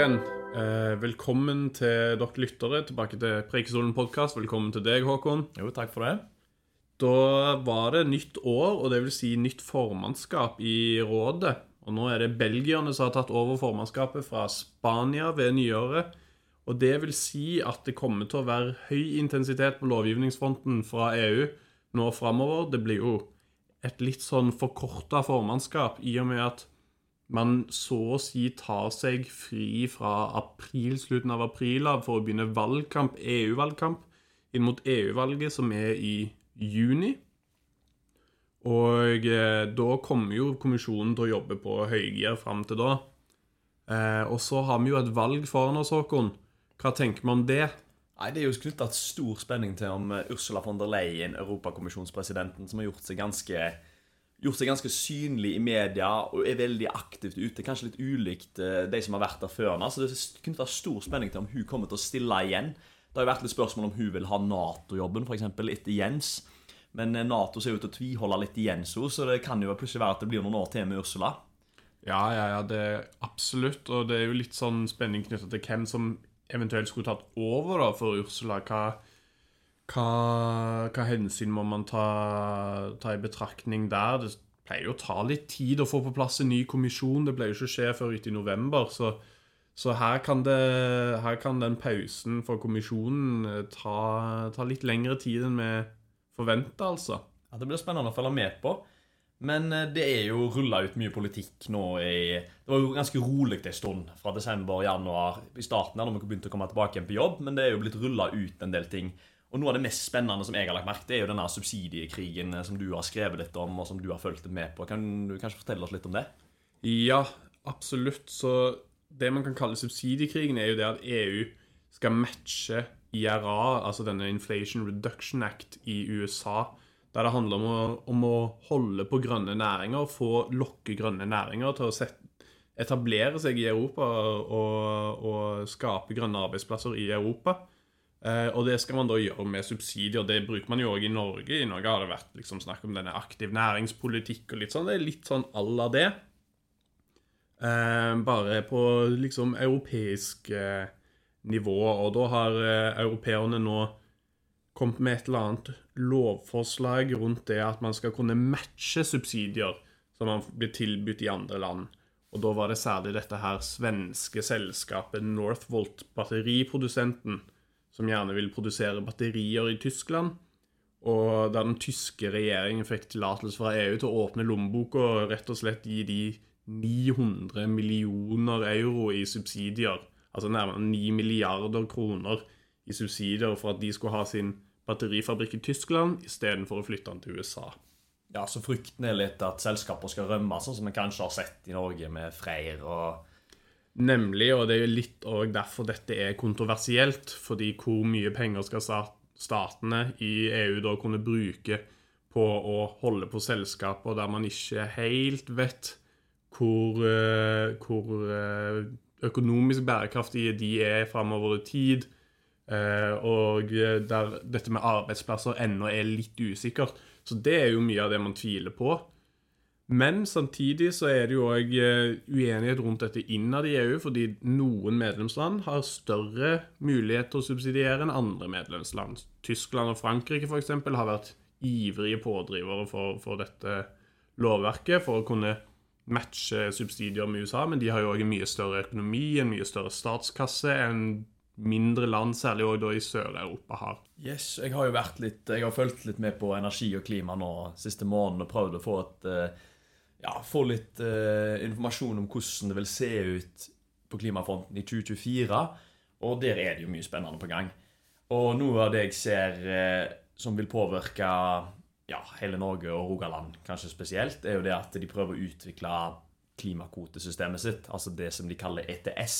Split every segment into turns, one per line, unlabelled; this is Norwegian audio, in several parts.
igjen. Eh, velkommen til dere lyttere tilbake til Preikestolen podkast. Velkommen til deg, Håkon.
Jo, takk for det.
Da var det nytt år, og det vil si nytt formannskap i rådet. Og nå er det belgierne som har tatt over formannskapet fra Spania ved nyåret. Og det vil si at det kommer til å være høy intensitet på lovgivningsfronten fra EU nå framover. Det blir jo et litt sånn forkorta formannskap i og med at man så å si tar seg fri fra april, slutten av april av for å begynne valgkamp, EU-valgkamp, inn mot EU-valget, som er i juni. Og eh, da kommer jo kommisjonen til å jobbe på høygir fram til da. Eh, og så har vi jo et valg foran oss, Håkon. Hva tenker vi om det?
Nei, Det er jo knytta stor spenning til om eh, Ursula von der Leyen, europakommisjonspresidenten, som har gjort seg ganske gjort seg ganske synlig i media og er veldig aktivt ute. Kanskje litt ulikt eh, de som har vært der før. Så det kunne være stor spenning til om hun kommer til å stille igjen. Det har jo vært litt spørsmål om hun vil ha Nato-jobben, f.eks. etter Jens. Men eh, Nato ser ut til å tviholde litt i Jens òg, så det kan jo plutselig være at det blir noen år til med Ursula.
Ja, ja, ja, det er absolutt. Og det er jo litt sånn spenning knytta til hvem som eventuelt skulle tatt over da for Ursula. Hva, hva, hva hensyn må man ta, ta, i betraktning der? Det pleier jo å ta litt tid å få på plass en ny kommisjon. Det pleier jo ikke å skje før ute i november. Så, så her, kan det, her, kan den pausen for kommisjonen eh, ta, ta litt lengre tid enn vi forventer, altså.
Ja, Det blir spennende å følge med på. Men eh, det er jo rulla ut mye politikk nå i Det var jo ganske rolig en stund fra desember januar i starten, da vi begynte å komme tilbake igjen på jobb, men det er jo blitt rulla ut en del ting. Og Noe av det mest spennende som jeg har lagt merke til, er jo denne subsidiekrigen eh, som du har skrevet litt om, og som du har fulgt med på. Kan du kanskje fortelle oss litt om det?
Ja, absolutt. Så det man kan kalle subsidiekrigen, er jo det at EU skal matche IRA, altså denne Inflation Reduction Act i USA. Der det handler om å, om å holde på grønne næringer, få lokke grønne næringer til å sette, etablere seg i Europa og, og skape grønne arbeidsplasser i Europa. Uh, og det skal man da gjøre med subsidier. Det bruker man jo òg i Norge. I Norge har det vært liksom, snakk om denne aktiv næringspolitikk og litt sånn. Det er litt sånn à la det. Uh, bare på liksom europeisk uh, nivå. Og da har europeerne nå kommet med et eller annet lovforslag rundt det at man skal kunne matche subsidier som man blir tilbudt i andre land. Og da var det særlig dette her svenske selskapet Northvolt, batteriprodusenten, som gjerne vil produsere batterier i Tyskland. Og da den tyske regjeringen fikk tillatelse fra EU til å åpne lommeboka og rett og slett gi de 900 millioner euro i subsidier, altså nærmere 9 milliarder kroner i subsidier for at de skulle ha sin batterifabrikk i Tyskland istedenfor å flytte den til USA.
Ja, så frykten er litt at selskaper skal rømme, sånn som vi kanskje har sett i Norge med Freyr og
Nemlig, og det er jo litt òg derfor dette er kontroversielt. Fordi hvor mye penger skal statene i EU da kunne bruke på å holde på selskaper der man ikke helt vet hvor, eh, hvor eh, økonomisk bærekraftige de er framover i tid, eh, og der dette med arbeidsplasser ennå er litt usikkert. Så det er jo mye av det man tviler på. Men samtidig så er det jo òg eh, uenighet rundt dette innad i EU, fordi noen medlemsland har større mulighet til å subsidiere enn andre medlemsland. Tyskland og Frankrike eksempel, har vært ivrige pådrivere for, for, dette lovverket for å kunne matche subsidier med USA, men de har jo òg en mye større økonomi, en mye større statskasse enn mindre land, særlig også i Sør-Europa, har.
Yes, Jeg har jo vært litt, jeg har fulgt litt med på energi og klima nå siste måneden og prøvd å få et uh, ja, få litt uh, informasjon om hvordan det vil se ut på klimafronten i 2024. Og der er det jo mye spennende på gang. Og noe av det jeg ser uh, som vil påvirke ja, hele Norge og Rogaland kanskje spesielt, er jo det at de prøver å utvikle klimakvotesystemet sitt, altså det som de kaller ETS.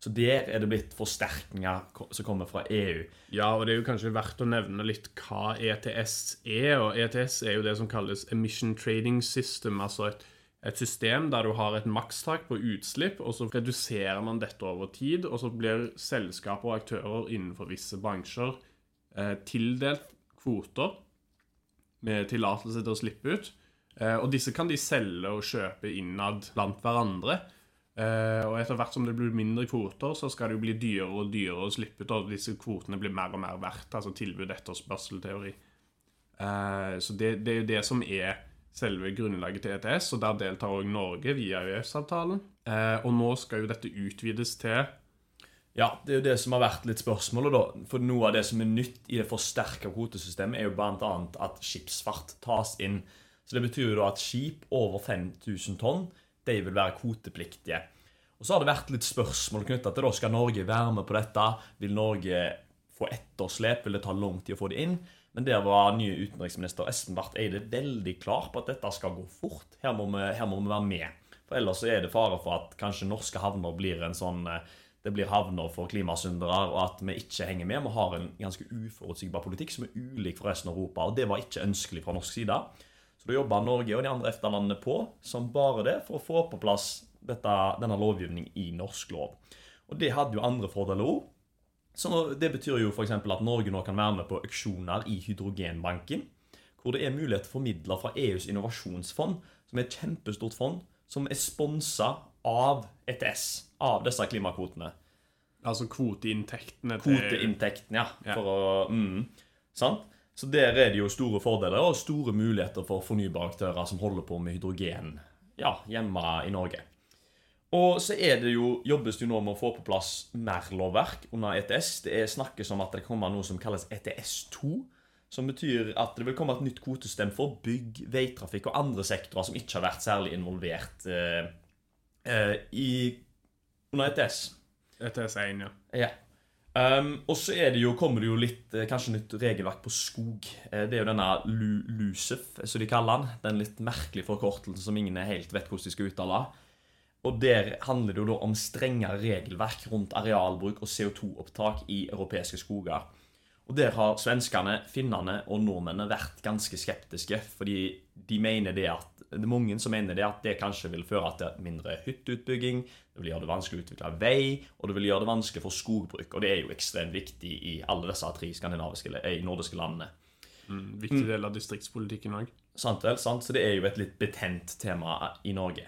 Så der er det blitt forsterkninger som kommer fra EU.
Ja, og det er jo kanskje verdt å nevne litt hva ETS er. Og ETS er jo det som kalles Emission Trading System, altså et, et system der du har et makstak på utslipp, og så reduserer man dette over tid, og så blir selskaper og aktører innenfor visse bransjer eh, tildelt kvoter med tillatelse til å slippe ut. Eh, og disse kan de selge og kjøpe innad blant hverandre. Eh, og etter hvert som det blir mindre kvoter, så skal det jo bli dyrere og dyrere å slippe ut, og disse kvotene blir mer og mer verdt. Altså tilbud-etterspørselteori. Eh, så det, det er jo det som er selve grunnlaget til ETS, og der deltar òg Norge via EØS-avtalen. Eh, og nå skal jo dette utvides til
Ja, det er jo det som har vært litt spørsmålet, da. For noe av det som er nytt i det forsterka kvotesystemet, er jo bl.a. at skipsfart tas inn. Så det betyr jo da at skip over 5000 tonn, de vil være kvotepliktige. Og så har det vært litt spørsmål knytta til da, skal Norge være med på dette. Vil Norge få etterslep? Vil det ta lang tid å få det inn? Men der var nye utenriksminister Espen Barth Eide veldig klar på at dette skal gå fort. Her må vi, her må vi være med. For ellers er det fare for at kanskje norske havner blir en sånn eh, det blir havner for klimasyndere, og at vi ikke henger med. Vi har en ganske uforutsigbar politikk som er ulik for resten av Europa. og Det var ikke ønskelig fra norsk side. Så da jobba Norge og de andre EFTA-landene på som bare det for å få på plass dette, denne lovgivningen i norsk lov. Og det hadde jo andre fordeler òg. Så Det betyr jo f.eks. at Norge nå kan være med på auksjoner i Hydrogenbanken. Hvor det er mulighet til å formidle fra EUs innovasjonsfond, som er et kjempestort fond, som er sponsa av ETS, av disse klimakvotene.
Altså kvoteinntektene til
Kvoteinntektene, ja.
Ja.
Å, mm, sant? Så der er det jo store fordeler og store muligheter for fornybare aktører som holder på med hydrogen ja, hjemme i Norge. Og så er det jo, jobbes det jo nå med å få på plass mer lovverk under ETS. Det er snakkes om at det kommer noe som kalles ETS2. Som betyr at det vil komme et nytt kvotesystem for bygg, veitrafikk og andre sektorer som ikke har vært særlig involvert eh, eh, i, under ETS.
ETS1, ja.
Ja. Um, og så det jo, kommer det jo litt eh, kanskje nytt regelverk på skog. Eh, det er jo denne Lu LUCEF, som de kaller den. Den litt merkelige forkortelsen som ingen helt vet hvordan de skal uttale. Og der handler det jo da om strengere regelverk rundt arealbruk og CO2-opptak i europeiske skoger. Og der har svenskene, finnene og nordmennene vært ganske skeptiske. Fordi de mener det at det er mange som mener det at det kanskje vil føre til mindre hytteutbygging, det vil gjøre det vanskelig å utvikle vei, og det vil gjøre det vanskelig for skogbruk. Og det er jo ekstremt viktig i alle disse tre eh, nordiske landene.
Mm, viktig del av distriktspolitikken òg.
Sant vel? Sant? Så det er jo et litt betent tema i Norge.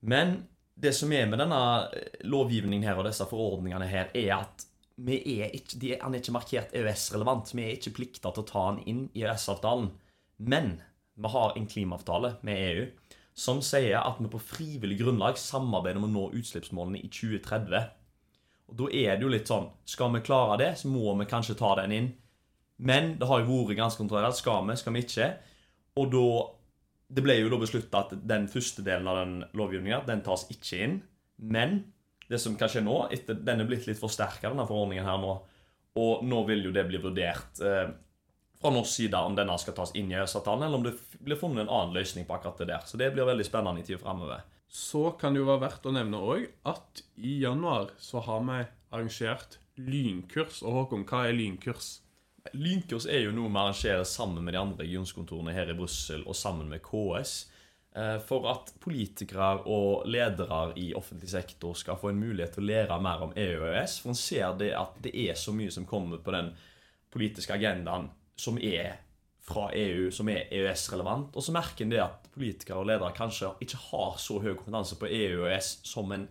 Men det som er med denne eh, lovgivningen her og disse forordningene her, er at vi er ikke, de han er ikke markert EØS-relevant. Vi er ikke plikta til å ta han inn i EØS-avtalen. Men vi har en klimaavtale med EU som sier at vi på frivillig grunnlag samarbeider om å nå utslippsmålene i 2030. Og Da er det jo litt sånn Skal vi klare det, så må vi kanskje ta den inn. Men det har jo vært ganske kontrollert. Skal vi, skal vi ikke? Og da Det ble jo da beslutta at den første delen av den lovgivninga, den tas ikke inn. Men det som kan skje nå, etter den er blitt litt forsterka, denne forordningen her nå, og nå vil jo det bli vurdert eh, fra norsk side om denne skal tas inn i EØS-avtalen, eller om det blir funnet en annen løsning på akkurat det der. Så det blir veldig spennende i tida framover.
Så kan det jo være verdt å nevne òg at i januar så har vi arrangert lynkurs. Og Håkon, hva er lynkurs?
Lynkurs er jo noe vi arrangerer sammen med de andre regionskontorene her i Brussel og sammen med KS. eh, For at politikere og ledere i offentlig sektor skal få en mulighet til å lære mer om EU og EØS. For en ser det at det er så mye som kommer på den politiske agendaen som er fra EU, som er EØS-relevant. Og så merker en det at politikere og ledere kanskje ikke har så høy kompetanse på EU og EØS som en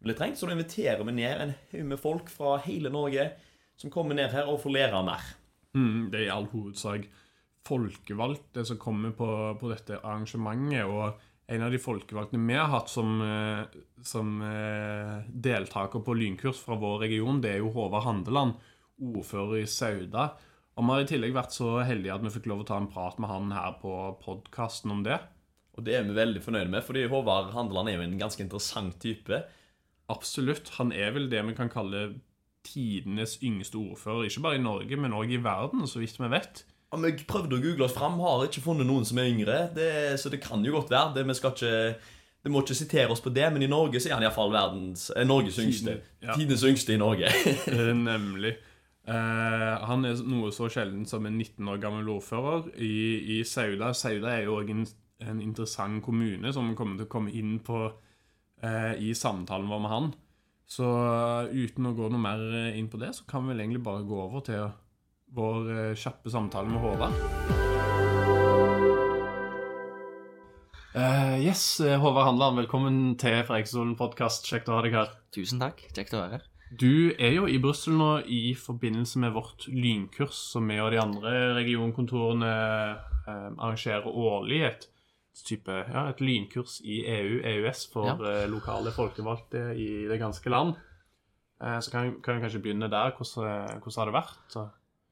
ville trengt. Så da inviterer vi ned en haug med folk fra hele Norge som kommer ned her og får lære mer.
Mm, det er i all hovedsak folkevalgte som kommer på, på dette arrangementet. Og en av de folkevalgte vi har hatt som, eh, som eh, deltaker på lynkurs fra vår region, det er jo Håvard Handeland, ordfører i Sauda. Og vi har i tillegg vært så heldige at vi fikk lov å ta en prat med han her på podkasten om det.
Og det er vi veldig fornøyde med, fordi Håvard Handeland er jo en ganske interessant type.
Absolutt. Han er vel det vi kan kalle tidenes yngste ordfører. Ikke bare i Norge, men òg i verden, så vidt vi vet.
Ja, Vi prøvde å google oss fram, har ikke funnet noen som er yngre. Det, så det kan jo godt være. Det, vi skal ikke, det må ikke sitere oss på det, men i Norge så er han iallfall verdens eh, Norges yngste.
Ja.
Tidenes yngste i Norge.
Nemlig. Eh, han er noe så sjelden som en 19 år gammel ordfører i, i Sauda. Sauda er jo òg en, en interessant kommune som vi kommer til å komme inn på eh, i samtalen vår med han. Så eh, uten å gå noe mer inn på det, så kan vi vel egentlig bare gå over til vår kjappe samtale med Håvard. Yes, Håvard Handland, velkommen til Preikestolen podkast. Kjekt å ha deg her.
Tusen takk. Kjekt å være her.
Du er jo i Brussel nå i forbindelse med vårt lynkurs, som vi og de andre regionkontorene eh, arrangerer årlig. Et type, ja, et lynkurs i EU, EØS, for
Ja.
eh, lokale folkevalgte i det ganske land. Eh, så kan, kan vi kanskje begynne der. Hvordan, hvordan har det vært? Så,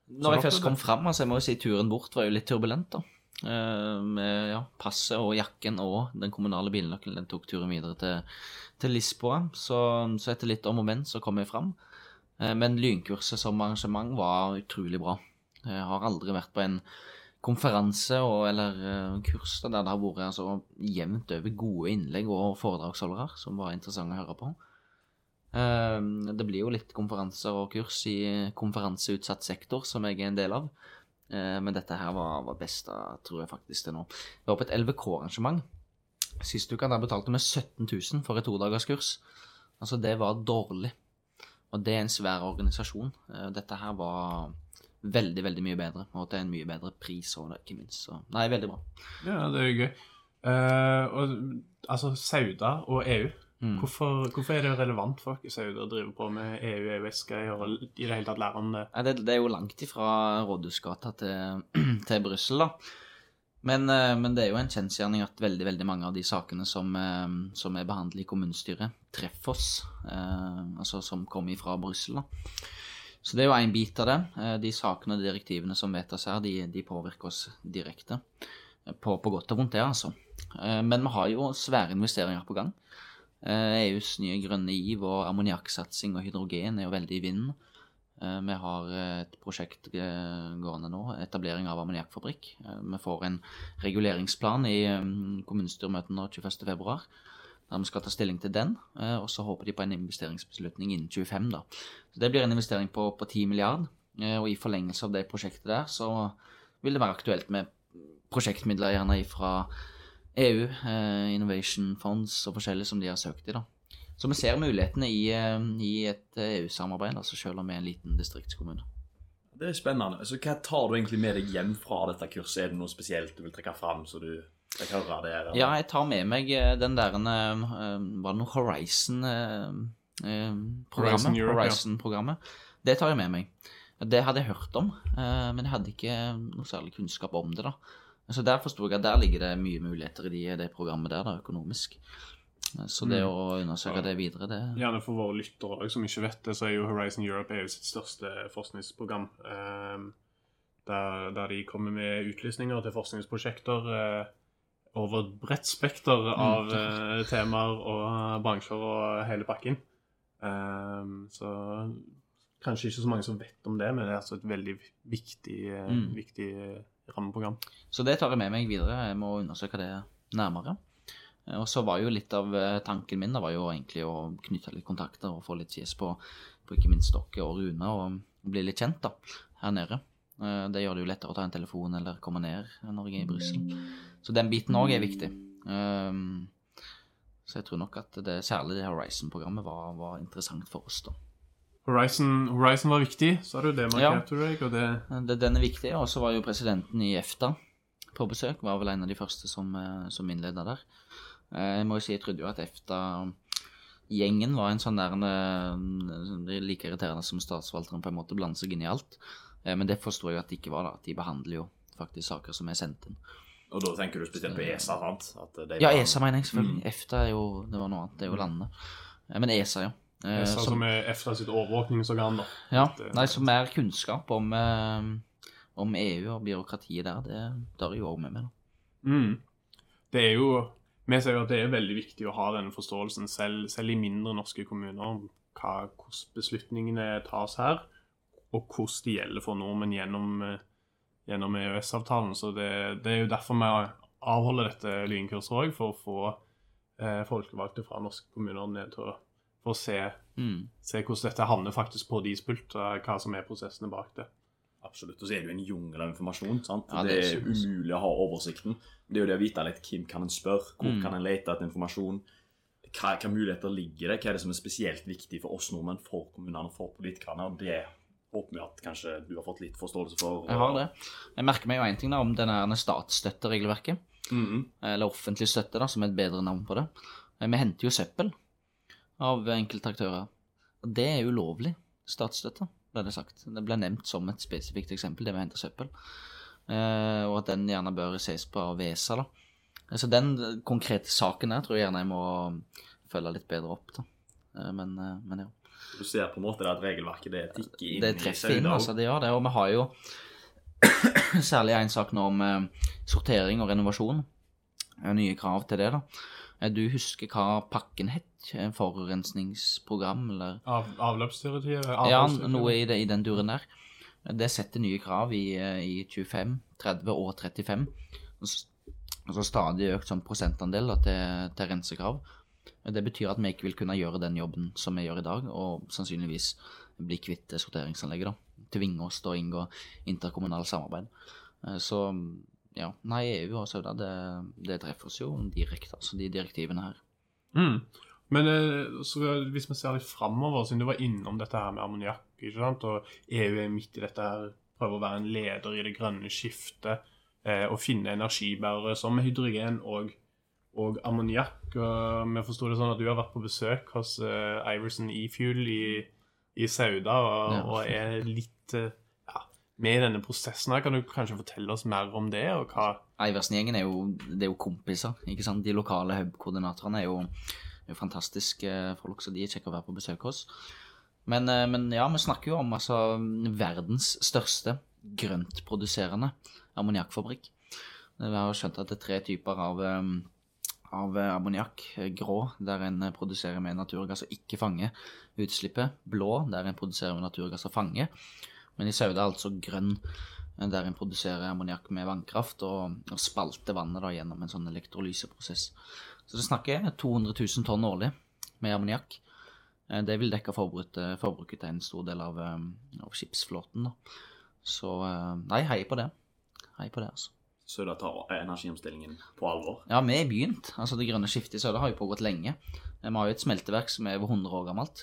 Når jeg først kom fram, altså jeg må jo si turen bort var jo litt turbulent, da. Eh, med ja, passet og jakken og den kommunale bilnøkkelen. Den tok turen videre til, til Lisboa. Så, så etter litt om og men så kom jeg fram. Eh, men lynkurset som arrangement var utrolig bra. Jeg har aldri vært på en konferanse og, eller eh, kurs der det har vært altså, jevnt over gode innlegg og foredragsholdere som var interessante å høre på. Det blir jo litt konferanser og kurs i konferanseutsatt sektor, som jeg er en del av. Eh, Men dette her var, var best, da, tror jeg faktisk til nå. Jeg var på et LVK-arrangement. Sist uke der betalte vi 17 000 for et todagerskurs. Altså, det var dårlig. Og det er en svær organisasjon. Eh, Dette her var veldig, veldig mye bedre, og til en mye bedre pris òg, ikke minst. Så nei, veldig bra.
ja, det er jo gøy. Uh, og, altså, Sauda og EU.
Mm.
Hvorfor, hvorfor er det relevant for dere Sauda å drive på med EU, EØS-greier og i det hele tatt lære om det?
Ja, det, det er jo langt ifra Rådhusgata til, til Brussel, da. Men, eh, men det er jo en kjensgjerning at veldig veldig mange av de sakene som, eh, som er behandlet i kommunestyret, treffer oss. Eh, altså som kommer fra Brussel. da. Så det er jo en bit av det. Eh, De sakene og direktivene som vedtas her, de, de påvirker oss direkte. På, på godt og vondt, det, altså. Men vi har jo svære investeringer på gang. Eh, EUs nye grønne giv og ammoniakksatsing og hydrogen er jo veldig i vinden. Eh, Vi har eh, et prosjekt gående nå, etablering av ammoniakkfabrikk. Vi får en reguleringsplan i eh, kommunestyremøtet nå 21.2, der vi skal ta stilling til den. Og så håper de på en investeringsbeslutning innen 25, da. Så det blir en investering på, på 10 milliard. Og i forlengelse av det prosjektet der, så vil det være aktuelt med prosjektmidler gjerne fra EU, eh, Innovation Funds og forskjellig som de har søkt i, da. Så vi ser mulighetene i, eh, i et eh, EU-samarbeid, altså selv om vi er en liten distriktskommune.
Det er spennende. Så hva tar du egentlig med deg hjem fra dette kurset? Er det noe spesielt du vil trekke fram, så du fikk hører det? eller?
Ja, jeg tar med meg eh, den der Var det noe Horizon-programmet?
Horizon Europe.
Horizon-programmet. Det tar jeg med meg. Det hadde jeg hørt om, eh, men jeg hadde ikke noe særlig kunnskap om det. da. Så Der forsto jeg at der ligger det mye muligheter i det, det programmet der, da, økonomisk. Så det
Mm.
å undersøke det videre, det
Gjerne for våre lyttere også, som ikke vet det, så er jo Horizon Europe EU sitt største forskningsprogram. eh, der, der de kommer med utlysninger til forskningsprosjekter eh, over et bredt spekter av eh, temaer og bransjer og hele pakken. Eh, så kanskje ikke så mange som vet om det, men det er altså et veldig viktig, eh,
Mm.
viktig rammeprogram.
Så det tar jeg med meg videre. Jeg må undersøke det nærmere. Eh, Og så var jo litt av eh, tanken min da var jo egentlig å knytte litt kontakter og få litt kjes på, på ikke minst dere og Rune, og bli litt kjent da, her nede. Eh, Det gjør det jo lettere å ta en telefon eller komme ned når jeg er i Brussel. Så den biten òg er viktig. Så jeg tror nok at det, særlig Horizon-programmet var, var interessant for oss, da.
Horizon, Horizon var viktig, sa du. Det
Ja.
markerte ja. deg, og det
Det, den er viktig, og så var jo presidenten i EFTA på besøk. Var vel en av de første som, eh, som innleda der. Eh, Jeg må jo si jeg trodde jo at EFTA-gjengen var en sånn der en, Det er like irriterende som statsforvalteren på en måte blander seg inn i alt. Eh, Men det forstår jeg at det ikke var, da. At de behandler jo faktisk saker som er sendt inn.
Og da tenker du spesielt på ESA, sant?
Ja, ESA mener jeg selvfølgelig. EFTA er jo Det var noe annet. Det er jo landene. Eh, Men ESA, ja. Eh, som-
som er EFTA sitt overvåkningsorgan. da.
Ja,
Det-
nei, så mer kunnskap om, eh, om EU og byråkratiet der, det dør jo òg med meg. da.
Mm. Det er jo Vi ser jo at det er veldig viktig å ha denne forståelsen, selv, selv i mindre norske kommuner, om hva, hvordan beslutningene tas her, og hvordan de gjelder for nordmenn gjennom, eh, gjennom EØS-avtalen. Så det, det er jo derfor vi avholder dette lynkurset òg, for å få eh, folkevalgte fra norske kommuner ned til å å se,
Mm.
se hvordan dette havner faktisk på deres pult, og hva som er prosessene bak det.
Absolutt. Og så er det jo en jungel av informasjon. sant?
Ja,
det,
det
er
er
umulig å ha oversikten. Det er jo det å vite litt hvem kan en spørre, hvor
Mm.
kan en lete etter informasjon, hva, hva muligheter ligger det, hva er det som er spesielt viktig for oss nordmenn, for kommunene, for politikerne. og Det håper vi at kanskje du har fått litt forståelse for.
Jeg har det. Jeg merker meg jo én ting da om denne statsstøtteregelverket.
Mm -hmm.
eller offentlig støtte, da, som er et bedre navn på det. Eh, Vi henter jo søppel av enkelte aktører. Og det er ulovlig statsstøtte, ble det sagt. Det ble nevnt som et spesifikt eksempel, det med å hente søppel. Eh, og at den gjerne bør ses på av ESA, da. Så den konkrete saken der tror jeg gjerne jeg må følge litt bedre opp, da. Eh, Men, eh, men ja.
Du ser på en måte at regelverket det tikker inn
Det treffer inn, altså. Det gjør det. Og vi har jo særlig en sak nå om eh, sortering og renovasjon. Nye krav til det, da. Eh, Du husker hva pakken het? Forurensningsprogram, eller
Av, avløpsdirektivet?
Ja, noe i, det, i den duren der. Det setter nye krav i, i 25, 30 og 35. Og så stadig økt sånn prosentandel da, til, til rensekrav. Det betyr at vi ikke vil kunne gjøre den jobben som vi gjør i dag, og sannsynligvis bli kvitt sorteringsanlegget. da. Tvinge oss til å inngå interkommunalt samarbeid. Eh, Så ja, nei, EU og Sauda, det, det treffer oss jo direkte, altså de direktivene her.
Mm. Men eh, så hvis vi ser litt framover, siden du var innom dette her med ammoniakk, og EU er midt i dette her, prøver å være en leder i det grønne skiftet, eh, og finne energibærere som hydrogen og, og ammoniakk. Vi forsto det sånn at du har vært på besøk hos eh, Iverson E-Fuel i, i Sauda, og,
Ja.
og er litt eh, ja, med i denne prosessen her. Kan du kanskje fortelle oss mer om det, og hva
Iversen-gjengen er er jo kompiser, ikke sant? De lokale hub-koordinatorene er jo, er jo fantastiske folk, så de er kjekke å være på besøk hos. Men, eh, men ja, vi snakker jo om altså verdens største grøntproduserende ammoniakkfabrikk. Vi har skjønt at det er tre typer av, eh, av eh, ammoniakk. Grå, der en produserer med naturgass og ikke fanger utslippet. Blå, der en produserer med naturgass og fanger. Men i Sauda altså grønn, der en produserer ammoniakk med vannkraft og, og spalter vannet da gjennom en sånn elektrolyseprosess. Så det snakker 200 000 tonn årlig med ammoniakk. Eh, Det vil dekke forbruket, forbruket til en stor del av, eh, av skipsflåten. Da. Så eh, nei, hei på det. Hei på det, altså.
Søda tar energiomstillingen på alvor.
Ja, vi har begynt. Altså, det grønne skiftet i Søda har jo pågått lenge. Vi har jo et smelteverk som er over 100 år gammelt.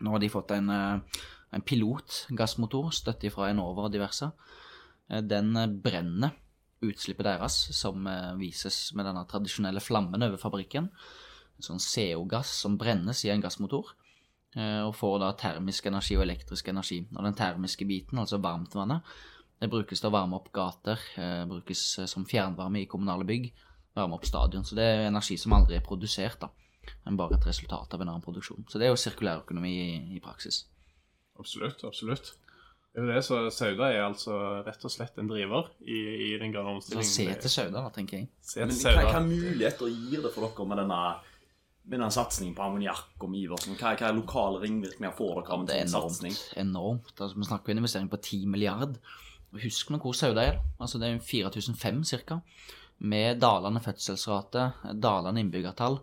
Nå har de fått en, en pilot gassmotor, støtte fra Enova og diverse. Eh, Den eh, brenner utslippet deres, som eh, vises med denne tradisjonelle flammen over fabrikken. En sånn CO-gass som brennes i en gassmotor, eh, og får da termisk energi og elektrisk energi. Og den termiske biten, altså varmtvannet, det brukes til å varme opp gater, eh, brukes som fjernvarme i kommunale bygg, varme opp stadion. Så det er energi som aldri er produsert, da, men bare et resultat av en annen produksjon. Så det er jo sirkulærøkonomi i, i praksis.
Absolutt, absolutt. Det er det, så Sauda er altså rett og slett en driver i, i den grønne
Så
omstillingen.
se til Sauda, da, tenker jeg.
Se
Men
til
hva,
Sauda.
hva muligheter gir det for dere med denne, med denne satsingen på ammoniakk og Iversen? Hva, hva lokale ringvirkninger får dere av en
er
sånn
enormt.
satsing?
enormt. Altså, vi snakker jo en investering på 10 milliard. Husk nå hvor Sauda er. Altså, det er 4005 ca. Med dalende fødselsrate, dalende innbyggertall,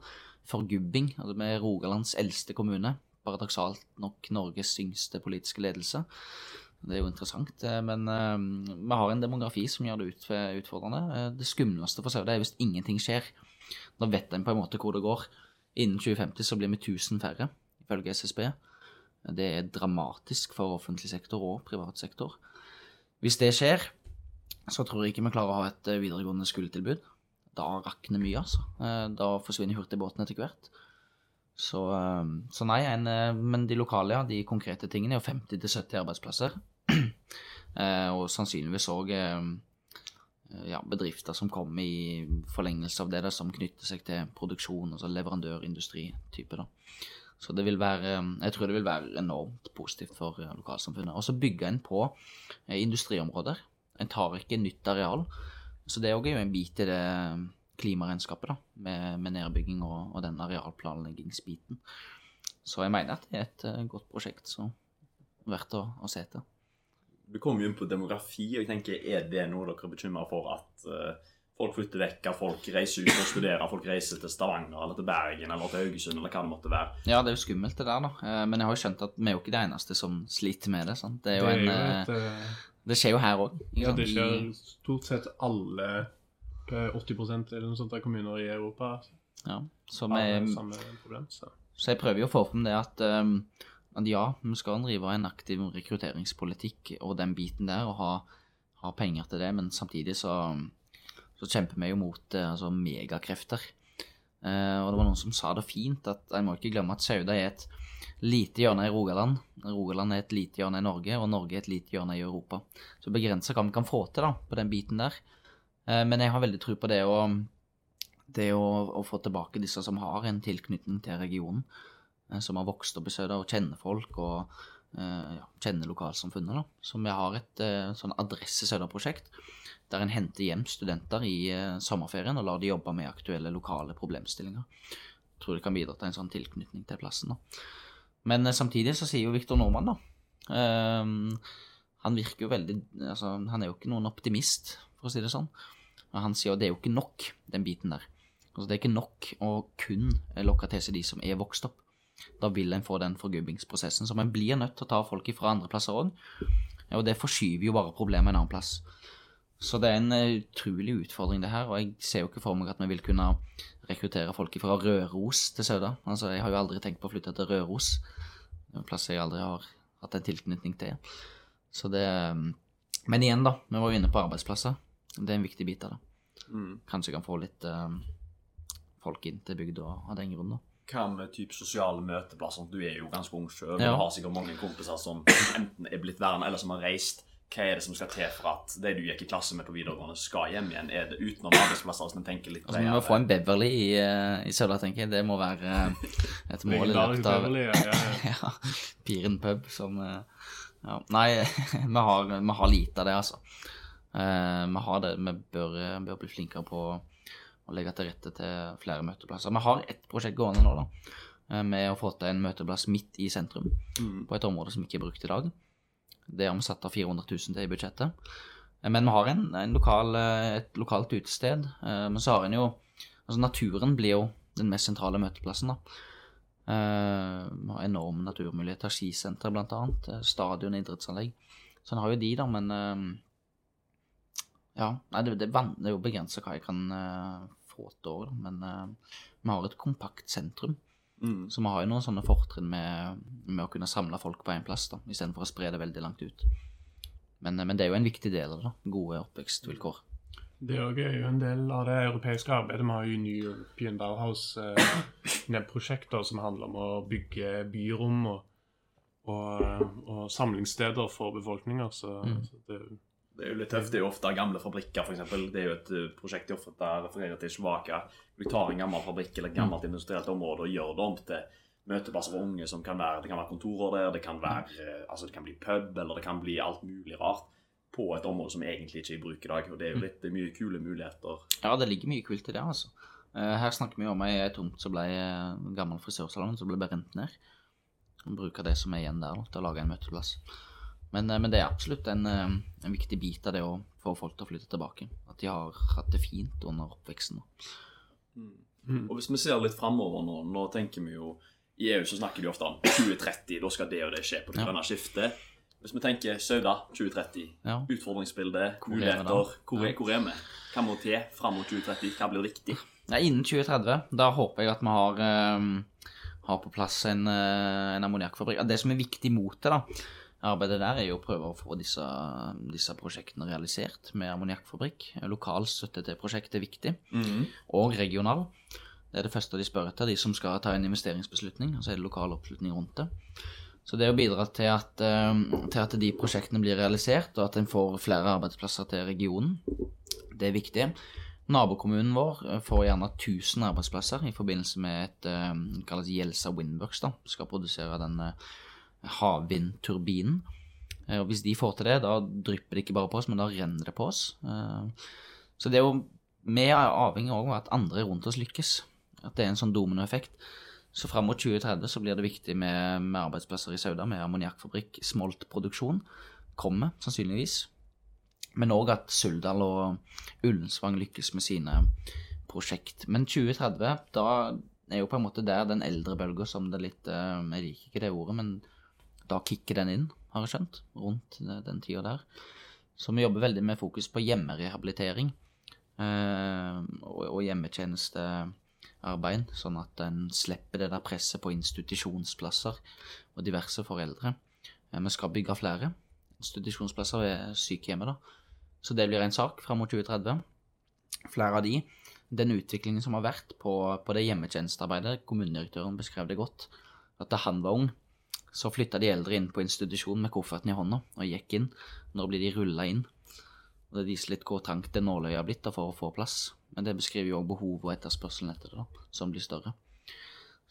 forgubbing. Altså med Rogalands eldste kommune. Paradoksalt nok Norges yngste politiske ledelse. Det er jo interessant. eh, Men eh, vi har en demografi som gjør det ut, utfordrende. Eh, Det skumleste for Sauda er hvis ingenting skjer. Da vet en på en måte hvor det går. Innen 2050 så blir vi 1000 færre, ifølge SSB. Det er dramatisk for offentlig sektor og privat sektor. Hvis det skjer, så tror jeg ikke vi klarer å ha et videregående skoletilbud. Da rakner mye, altså. Da forsvinner hurtigbåten etter hvert. Så, så nei, en, men de lokale, ja, de konkrete tingene er jo 50-70 arbeidsplasser. Eh, Og sannsynligvis òg ja, bedrifter som kommer i forlengelse av det, da, som knytter seg til produksjon, altså leverandørindustri-type. da. Så det vil være, jeg tror det vil være enormt positivt for eh, lokalsamfunnet. Og så bygger en på eh, industriområder. En tar ikke nytt areal. Så det er jo en bit i det klimaregnskapet, da, med, med nedbygging og, og den arealplanleggingsbiten. Så jeg mener at det er et eh, godt prosjekt, så verdt å, å se til.
Du kommer jo inn på demografi, og jeg tenker, er det noe dere er bekymra for at uh, folk flytter vekk, at folk reiser ut og studerer, folk reiser til Stavanger eller til Bergen eller til Haugesund eller hva det måtte være?
Ja, det er jo skummelt det der, da. Eh, Men jeg har jo skjønt at vi er jo ikke de eneste som sliter med det. sant? Det er jo
Det er
en
jo
eh,
et,
Det skjer jo her òg.
ja, det skjer stort sett alle er 80% eller noe sånt av kommuner i Europa
Ja, så vi,
samme problem. Så.
Så jeg prøver jo å få fram det at, um, at ja, vi skal drive en aktiv rekrutteringspolitikk og den biten der, og ha, ha penger til det, men samtidig så, så kjemper vi jo mot eh, altså, megakrefter. Uh, og det var noen som sa det fint, at jeg må ikke glemme at Sauda er et lite hjørne i Rogaland. Rogaland er et lite hjørne i Norge, og Norge er et lite hjørne i Europa. Så begrensa hva vi kan få til da, på den biten der. Uh, men jeg har veldig tro på det å, det å, å få tilbake disse som har en tilknytning til regionen. Eh, Som har vokst opp i Sauda og kjenner folk og eh, ja, kjenner lokalsamfunnet. da. Så vi har et eh, sånn Adresse Sauda-prosjekt der en henter hjem studenter i sommerferien og lar de jobbe med aktuelle lokale problemstillinger. Jeg tror det kan bidra til en sånn tilknytning til plassen. da. Men samtidig så sier jo Viktor Nordmann, da ehm, Han virker jo veldig altså, Han er jo ikke noen optimist, for å si det sånn. Og han sier jo det er jo ikke nok, den biten der. Altså, det er ikke nok å kun lokke til seg de som er vokst opp. Da vil en få den forgubbingsprosessen. Så man blir nødt til å ta folk fra andre plasser òg. Og det forskyver jo bare problemet en annen plass. Så det er en eh, utrolig utfordring, det her. Og jeg ser jo ikke for meg at vi vil kunne rekruttere folk fra Røros til Sauda. Altså, jeg har jo aldri tenkt på å flytte til Røros. Det er en plass jeg aldri har hatt en tilknytning til. Så det Men igjen, da. Vi var jo inne på arbeidsplasser. Det er en viktig bit av det.
Mm.
Kanskje kan få litt eh, folk inn til bygda av den grunn, da.
Hva med typ sosiale møteplasser? Du er jo ganske ung sjøl.
Ja.
Du har sikkert mange kompiser som enten er blitt værende, eller som har reist. Hva er det som skal til for at de du gikk i klasse med på videregående, skal hjem igjen? Er det utenom arbeidsplasser, hvis en tenker litt
Altså, vi må få en Beverly i, eh, i Sauda, tenker jeg. Det må være eh, et mål i løpet av
Beverly, ja, ja, ja.
Piren pub som eh, ja. Nei, vi har, vi har lite av det, altså. Eh, vi har det. Vi bør, bør bli flinkere på å legge til rette til flere møteplasser. Vi har ett prosjekt gående nå, da. eh, Med å få til en møteplass midt i sentrum,
Mm.
på et område som ikke er brukt i dag. Det har vi satt av 400 000 til i budsjettet. Eh, Men vi har en, en lokal, eh, et lokalt utested. Men så har en jo Altså, naturen blir jo den mest sentrale møteplassen, da. Vi har enorme naturmuligheter. Skisenter, blant annet. Stadion, idrettsanlegg. Så en har jo de, da, men Ja. Nei, det, det, er det er jo begrensa hva jeg kan uh, få til òg, men uh, vi har et kompakt sentrum.
Mm.
Så vi har jo noen sånne fortrinn med, med å kunne samle folk på én plass, da, istedenfor å spre det veldig langt ut. Men, uh, men det er jo en viktig del av det. da, Gode oppvekstvilkår.
Det er jo en del av det europeiske arbeidet. Vi har jo New European Bauhaus eh, med prosjekter som handler om å bygge byrom og, og, og samlingssteder for befolkninger. Så,
Mm.
så det,
Det er jo litt tøft. Det er jo ofte gamle fabrikker, f.eks. Det er jo et eh, prosjekt de ofte refererer til Slovaka. Du tar en gammel fabrikk eller et gammelt industrielt område og gjør det om til møteplasser for unge som kan være Det kan være kontorer der, det kan være eh, Altså det kan bli pub, eller det kan bli alt mulig rart på et område som egentlig ikke er i bruk i dag. Og det er jo litt det er mye kule muligheter.
Ja, det ligger mye kult i det, altså. Eh, Her snakker vi om ei tomt som ble eh, en gammel frisørsalong som ble brent ned. Bruker det som er igjen der da, til å lage en møteplass. Men, eh, men det er absolutt en, eh, en viktig bit av det å få folk til å flytte tilbake. At de har hatt det fint under oppveksten. Mm.
Mm.
Og hvis vi ser litt framover nå, nå tenker vi jo I EU så snakker de ofte om 2030, da skal det og det skje på det
Ja.
grønne skiftet. Hvis vi tenker Sauda 2030,
Ja.
utfordringsbilde,
Hvor vi
muligheter? Hvor er,
Ja.
hvor er vi? Hva må til fram mot 2030? Hva blir viktig?
Ja, innen 2030. Da håper jeg at vi har, um, har på plass en, en ammoniakkfabrikk. Det som er viktig mot det, da, arbeidet der, er jo å prøve å få disse, disse prosjektene realisert med ammoniakkfabrikk. Lokal støtte til prosjektet er viktig, og regional. Det er det første de spør etter, de som skal ta en investeringsbeslutning. Og så er det lokal oppslutning rundt det. Så det å bidra til at, eh, til at de prosjektene blir realisert, og at en får flere arbeidsplasser til regionen, det er viktig. Nabokommunen vår eh, får gjerne 1000 arbeidsplasser i forbindelse med et eh, kalles Jelsa Windworks. da, Skal produsere den eh, havvindturbinen. Eh, Og hvis de får til det, da drypper det ikke bare på oss, men da renner det på oss. Eh, Så det er jo Vi er avhengig av at andre rundt oss lykkes. At det er en sånn dominoeffekt. Så fram mot 2030 så blir det viktig med, med arbeidsplasser i Sauda, med ammoniakkfabrikk, smoltproduksjon. Kommer sannsynligvis. Men òg at Suldal og Ullensvang lykkes med sine prosjekt. Men 2030, da er jo på en måte der den eldre bølga som det litt eh, Jeg liker ikke det ordet, men da kicker den inn, har jeg skjønt, rundt den- den tida der. Så vi jobber veldig med fokus på hjemmerehabilitering eh, og, og hjemmetjenestearbeid, sånn at en slipper det der presset på institusjonsplasser og diverse foreldre. Eh, vi skal bygge flere institusjonsplasser ved sykehjemmet, da. Så det blir en sak fram mot 2030. flere av de. Den utviklingen som har vært på, på det hjemmetjenestearbeidet, kommunedirektøren beskrev det godt, at da han var ung, så flytta de eldre inn på institusjon med kofferten i hånda og gikk inn. Nå blir de rulla inn. Og Det viser litt hvor trangt det nåløyet har blitt for å få plass. Men det beskriver jo òg behovet og etterspørselen etter det, da, som blir større.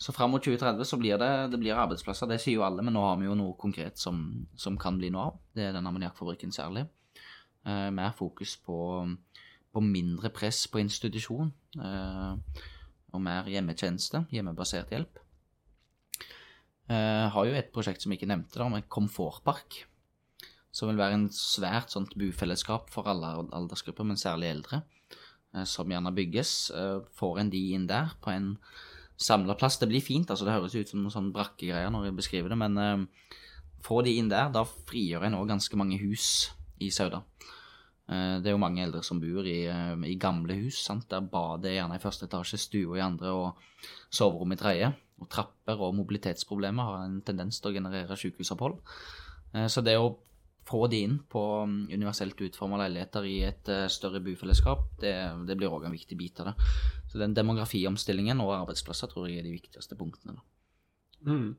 Så fram mot 2030 så blir det, det blir arbeidsplasser, det sier jo alle, men nå har vi jo noe konkret som, som kan bli noe av. Det er den ammoniakkfabrikken særlig. Eh, mer fokus på, på, mindre press på institusjon, eh, og mer hjemmetjeneste, hjemmebasert hjelp. Eh, har jo et prosjekt som jeg ikke nevnte, da, med komfortpark. Som vil være en svært sånt bufellesskap for alle aldersgrupper, men særlig eldre. Eh, som gjerne bygges. Eh, får en de inn der på en samla plass. Det blir fint, altså det høres ut som noen sånn brakkegreier når jeg beskriver det, men få de inn der, da frigjør en òg ganske mange hus i Sauda. Det er jo mange eldre som bor i, i gamle hus, sant? der badet er gjerne i første etasje, stua i andre og soverom i tredje. Og trapper og mobilitetsproblemer har en tendens til å generere sykehusopphold. Så det å få de inn på um, universelt utforma leiligheter i et uh, større bufellesskap, det, det blir òg en viktig bit av det. Så den demografiomstillingen og arbeidsplasser tror jeg er de viktigste punktene.
Mm.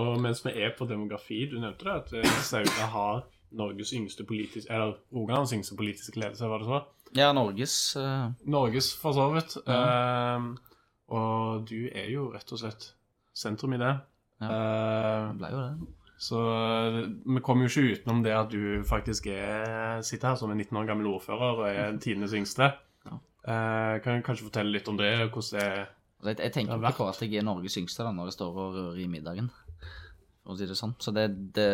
Og mens vi er på demografi, du nevnte det, at eh, Sauda har Norges yngste politiske Eller Rogalands yngste politiske ledelse, var det så?
Ja, Norges uh...
Norges, for så vidt. Mm. Uh, og du er jo rett og slett sentrum i det.
Ja, det ble jo det.
Så eh, vi kommer jo ikke utenom det at du faktisk er, sitter her som en 19 år gammel ordfører og er tidenes yngste. Ja. Eh, kan du kanskje fortelle litt om det? hvordan det
altså, jeg, jeg tenker ikke på at jeg er Norges yngste da, når jeg står og rører i middagen, for å si det sånn. Så det, det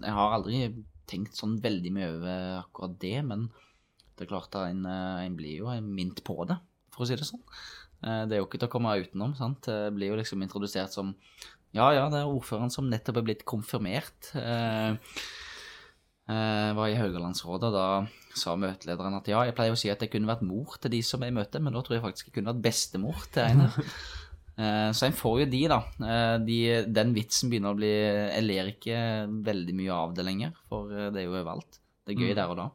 Jeg har aldri tenkt sånn veldig mye over akkurat det, men det er klart at en, eh, en blir jo minnet på det, for å si det sånn. Eh, det er jo ikke til å komme utenom. sant? Det blir jo liksom introdusert som ja, ja, det er ordføreren som nettopp er blitt konfirmert. Eh, eh, var i Haugalandsrådet, og da sa møtelederen at ja, jeg pleier å si at jeg kunne vært mor til de som er i møte, men nå tror jeg faktisk jeg kunne vært bestemor til en. eh, så en får jo de, da. Eh, de, den vitsen begynner å bli Jeg ler ikke veldig mye av det lenger, for det er jo overalt. Det er gøy mm. der og da.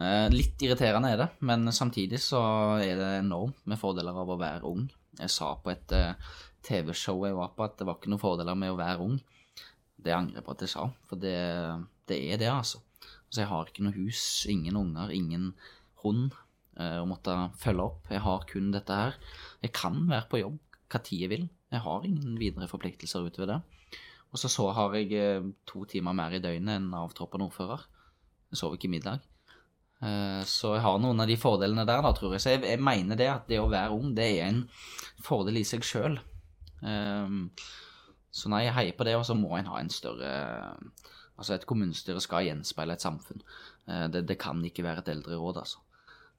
Eh, litt irriterende er det, men samtidig så er det enormt med fordeler av å være ung. Jeg sa på et TV-show jeg var på, at det var ikke noen fordeler med å være ung. Det angrer jeg på at jeg sa, for det, det er det, altså. Så jeg har ikke noe hus, ingen unger, ingen hund eh, å måtte følge opp. Jeg har kun dette her. Jeg kan være på jobb hva tid jeg vil. Jeg har ingen videre forpliktelser utover det. Og så, så har jeg eh, to timer mer i døgnet enn avtroppende ordfører. Jeg sover ikke middag. Eh, så jeg har noen av de fordelene der, da, tror jeg. Så jeg, jeg mener det at det å være ung, det er en fordel i seg sjøl. Um, så nei, jeg heier på det, og så må en ha en større Altså, et kommunestyre skal gjenspeile et samfunn. Uh, det, det, kan ikke være et eldreråd, altså.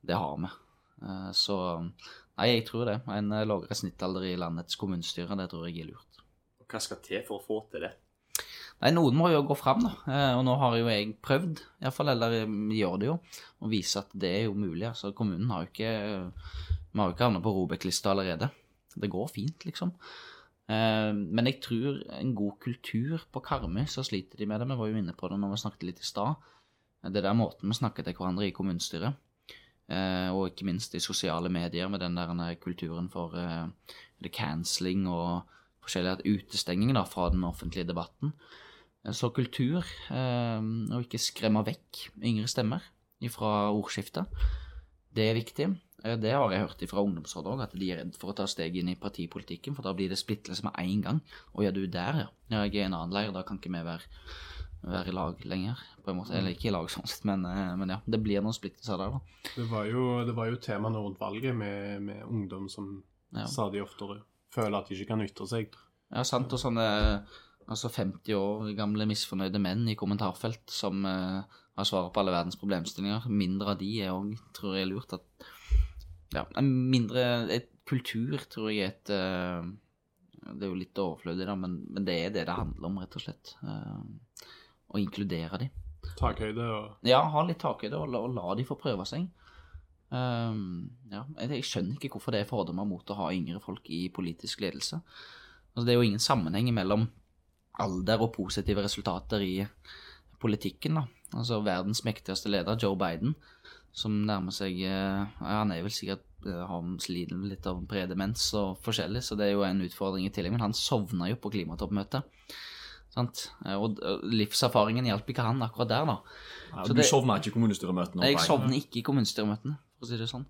Det har vi. Uh, så nei, jeg tror det. En lavere snittalder i landets kommunestyre, det tror jeg er lurt.
Hva skal til for å få til det?
Nei, Noen må jo gå fram, da. Uh, og nå har jo jeg prøvd, iallfall, eller gjør det jo, å vise at det er jo mulig. Altså, kommunen har jo ikke Vi har jo ikke havnet på Robek-lista allerede. Det går fint, liksom. Eh, men jeg tror en god kultur på Karmøy, så sliter de med det. Vi var jo inne på det når vi snakket litt i stad. Det der måten vi snakker til hverandre i kommunestyret, eh, og ikke minst i sosiale medier med den der kulturen for uh, cancelling og forskjellige utestenging da, fra den offentlige debatten. Så kultur, og ikke skremme vekk yngre stemmer fra ordskiftet, det er viktig. Eh, det har jeg hørt fra ungdomsrådet òg, at de er redd for å ta steg inn i partipolitikken, for da blir det splittelse med en gang. Å ja, du er der, ja. ja jeg er i en annen leir, da kan ikke vi være, være, i lag lenger, på en måte. Eller ikke i lag sånn sett, men, eh, men, ja. Det blir noen splittelser der, da.
Det var jo, det var jo tema rundt valget med, med ungdom som ja. stadig oftere føler at de ikke kan ytre seg.
Ja, sant. Og sånne altså 50 år gamle misfornøyde menn i kommentarfelt som uh, har svaret på alle verdens problemstillinger. Mindre av de er òg, tror jeg, er lurt. at ja, mindre et kultur, tror jeg, er et uh, Det er jo litt overflødig, da, men, men, det er det det handler om, rett og slett. Uh, å inkludere de.
Takhøyde og
Ja, ha litt takhøyde, og, og la de få prøve seg. Um, ja, jeg skjønner ikke hvorfor det er fordommer mot å ha yngre folk i politisk ledelse. Altså, det er jo ingen sammenheng mellom alder og positive resultater i politikken. da. Altså verdens mektigste leder, Joe Biden, som nærmer seg ja, Han er vel sikkert han sliter litt av predemens og forskjellig, så det er jo en utfordring i tillegg. Men han sovna jo på klimatoppmøtet. Sant? Eh, Og livserfaringen hjalp ikke han akkurat der, da.
Ja, du
det-
sovna ikke i kommunestyremøtene?
Jeg sovner ikke i kommunestyremøtene, for å si det sånn.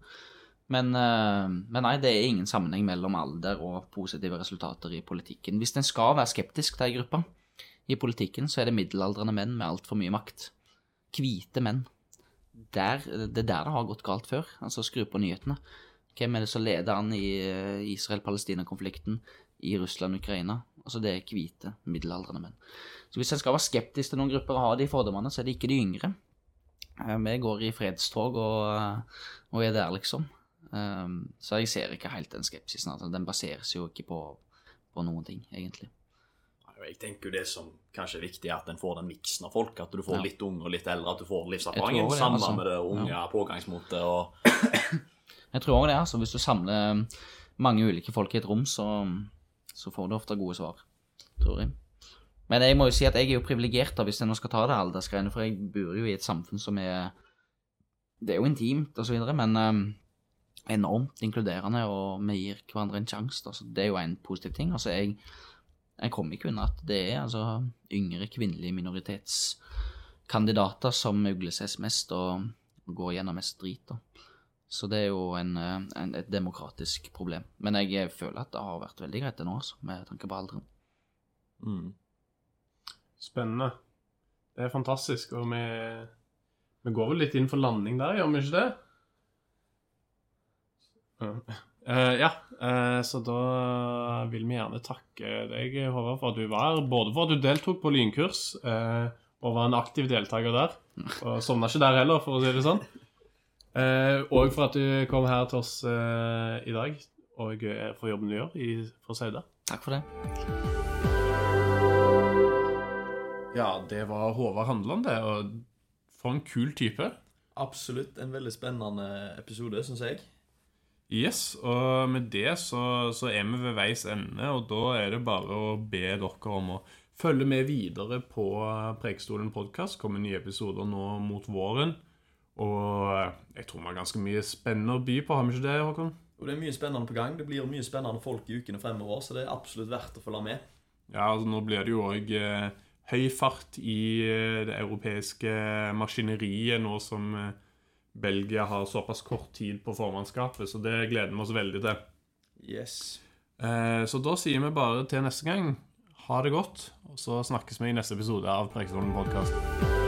Men, eh, men nei, det er ingen sammenheng mellom alder og positive resultater i politikken. Hvis en skal være skeptisk til ei gruppe i politikken, så er det middelaldrende menn med altfor mye makt. Hvite menn. Der, det er der det har gått galt før. Altså, skru på nyhetene. Hvem er det som leder an i eh, Israel-Palestina-konflikten, i Russland-Ukraina? Altså, det er hvite, middelaldrende menn. Så hvis en skal være skeptisk til noen grupper og ha de fordommene, så er det ikke de yngre. Eh, Vi går i fredstog og, og er der, liksom. Um, Så jeg ser ikke helt den skepsisen. Altså, den baseres jo ikke på, på noen ting, egentlig.
Jeg tenker jo det som kanskje er viktig, er at en får den miksen av folk. At du får
Ja.
litt unge og litt eldre. At du får livserfaringen
det,
sammen
altså.
med det unge pågangsmotet. og
Jeg tror også det, altså. Hvis du samler mange ulike folk i et rom, så, så får du ofte gode svar, tror jeg. Men jeg må jo si at jeg er jo privilegert hvis jeg nå skal ta det aldersgreiene, for jeg bor jo i et samfunn som er Det er jo intimt og så videre, men um, enormt inkluderende, og vi gir hverandre en sjanse. Altså, Det er jo en positiv ting. Altså, jeg, jeg kommer ikke unna at det er altså yngre kvinnelige minoritetskandidater som ugleses mest og går gjennom mest drit. da. Så det er jo en, en, et demokratisk problem. Men jeg føler at det har vært veldig greit til nå, altså, med tanke på alderen.
mm.
Spennende. Det er fantastisk, og vi, vi går vel litt inn for landing der, gjør vi ikke det? Ja. Eh, ja, uh, så da vil vi gjerne takke deg, Håvard, for at du var her. Både for at du deltok på lynkurs uh, og var en aktiv deltaker der. Og sovna ikke der heller, for å si det sånn. Eh, og for at du kom her til oss eh, i dag, og for jobben du gjør i, for Sauda.
Takk for det.
Ja, det var Håvard Handland, det. Og for en kul type.
Absolutt en veldig spennende episode, syns jeg.
Yes, og med det så, så er vi ved veis ende, og da er det bare å be dere om å følge med videre på Prekestolen podkast. Kommer nye episoder nå mot våren. Og jeg tror vi har ganske mye spennende å by på, har vi ikke det, Håkon?
Og det er mye spennende på gang. Det blir mye spennende folk i ukene fremover, så det er absolutt verdt å følge med.
Ja, altså nå blir det jo òg eh, høy fart i eh, det europeiske maskineriet nå som eh, Belgia har såpass kort tid på formannskapet, så det gleder vi oss veldig til.
Yes.
Eh, så da sier vi bare til neste gang ha det godt, og så snakkes vi i neste episode av Preikestolen podkast.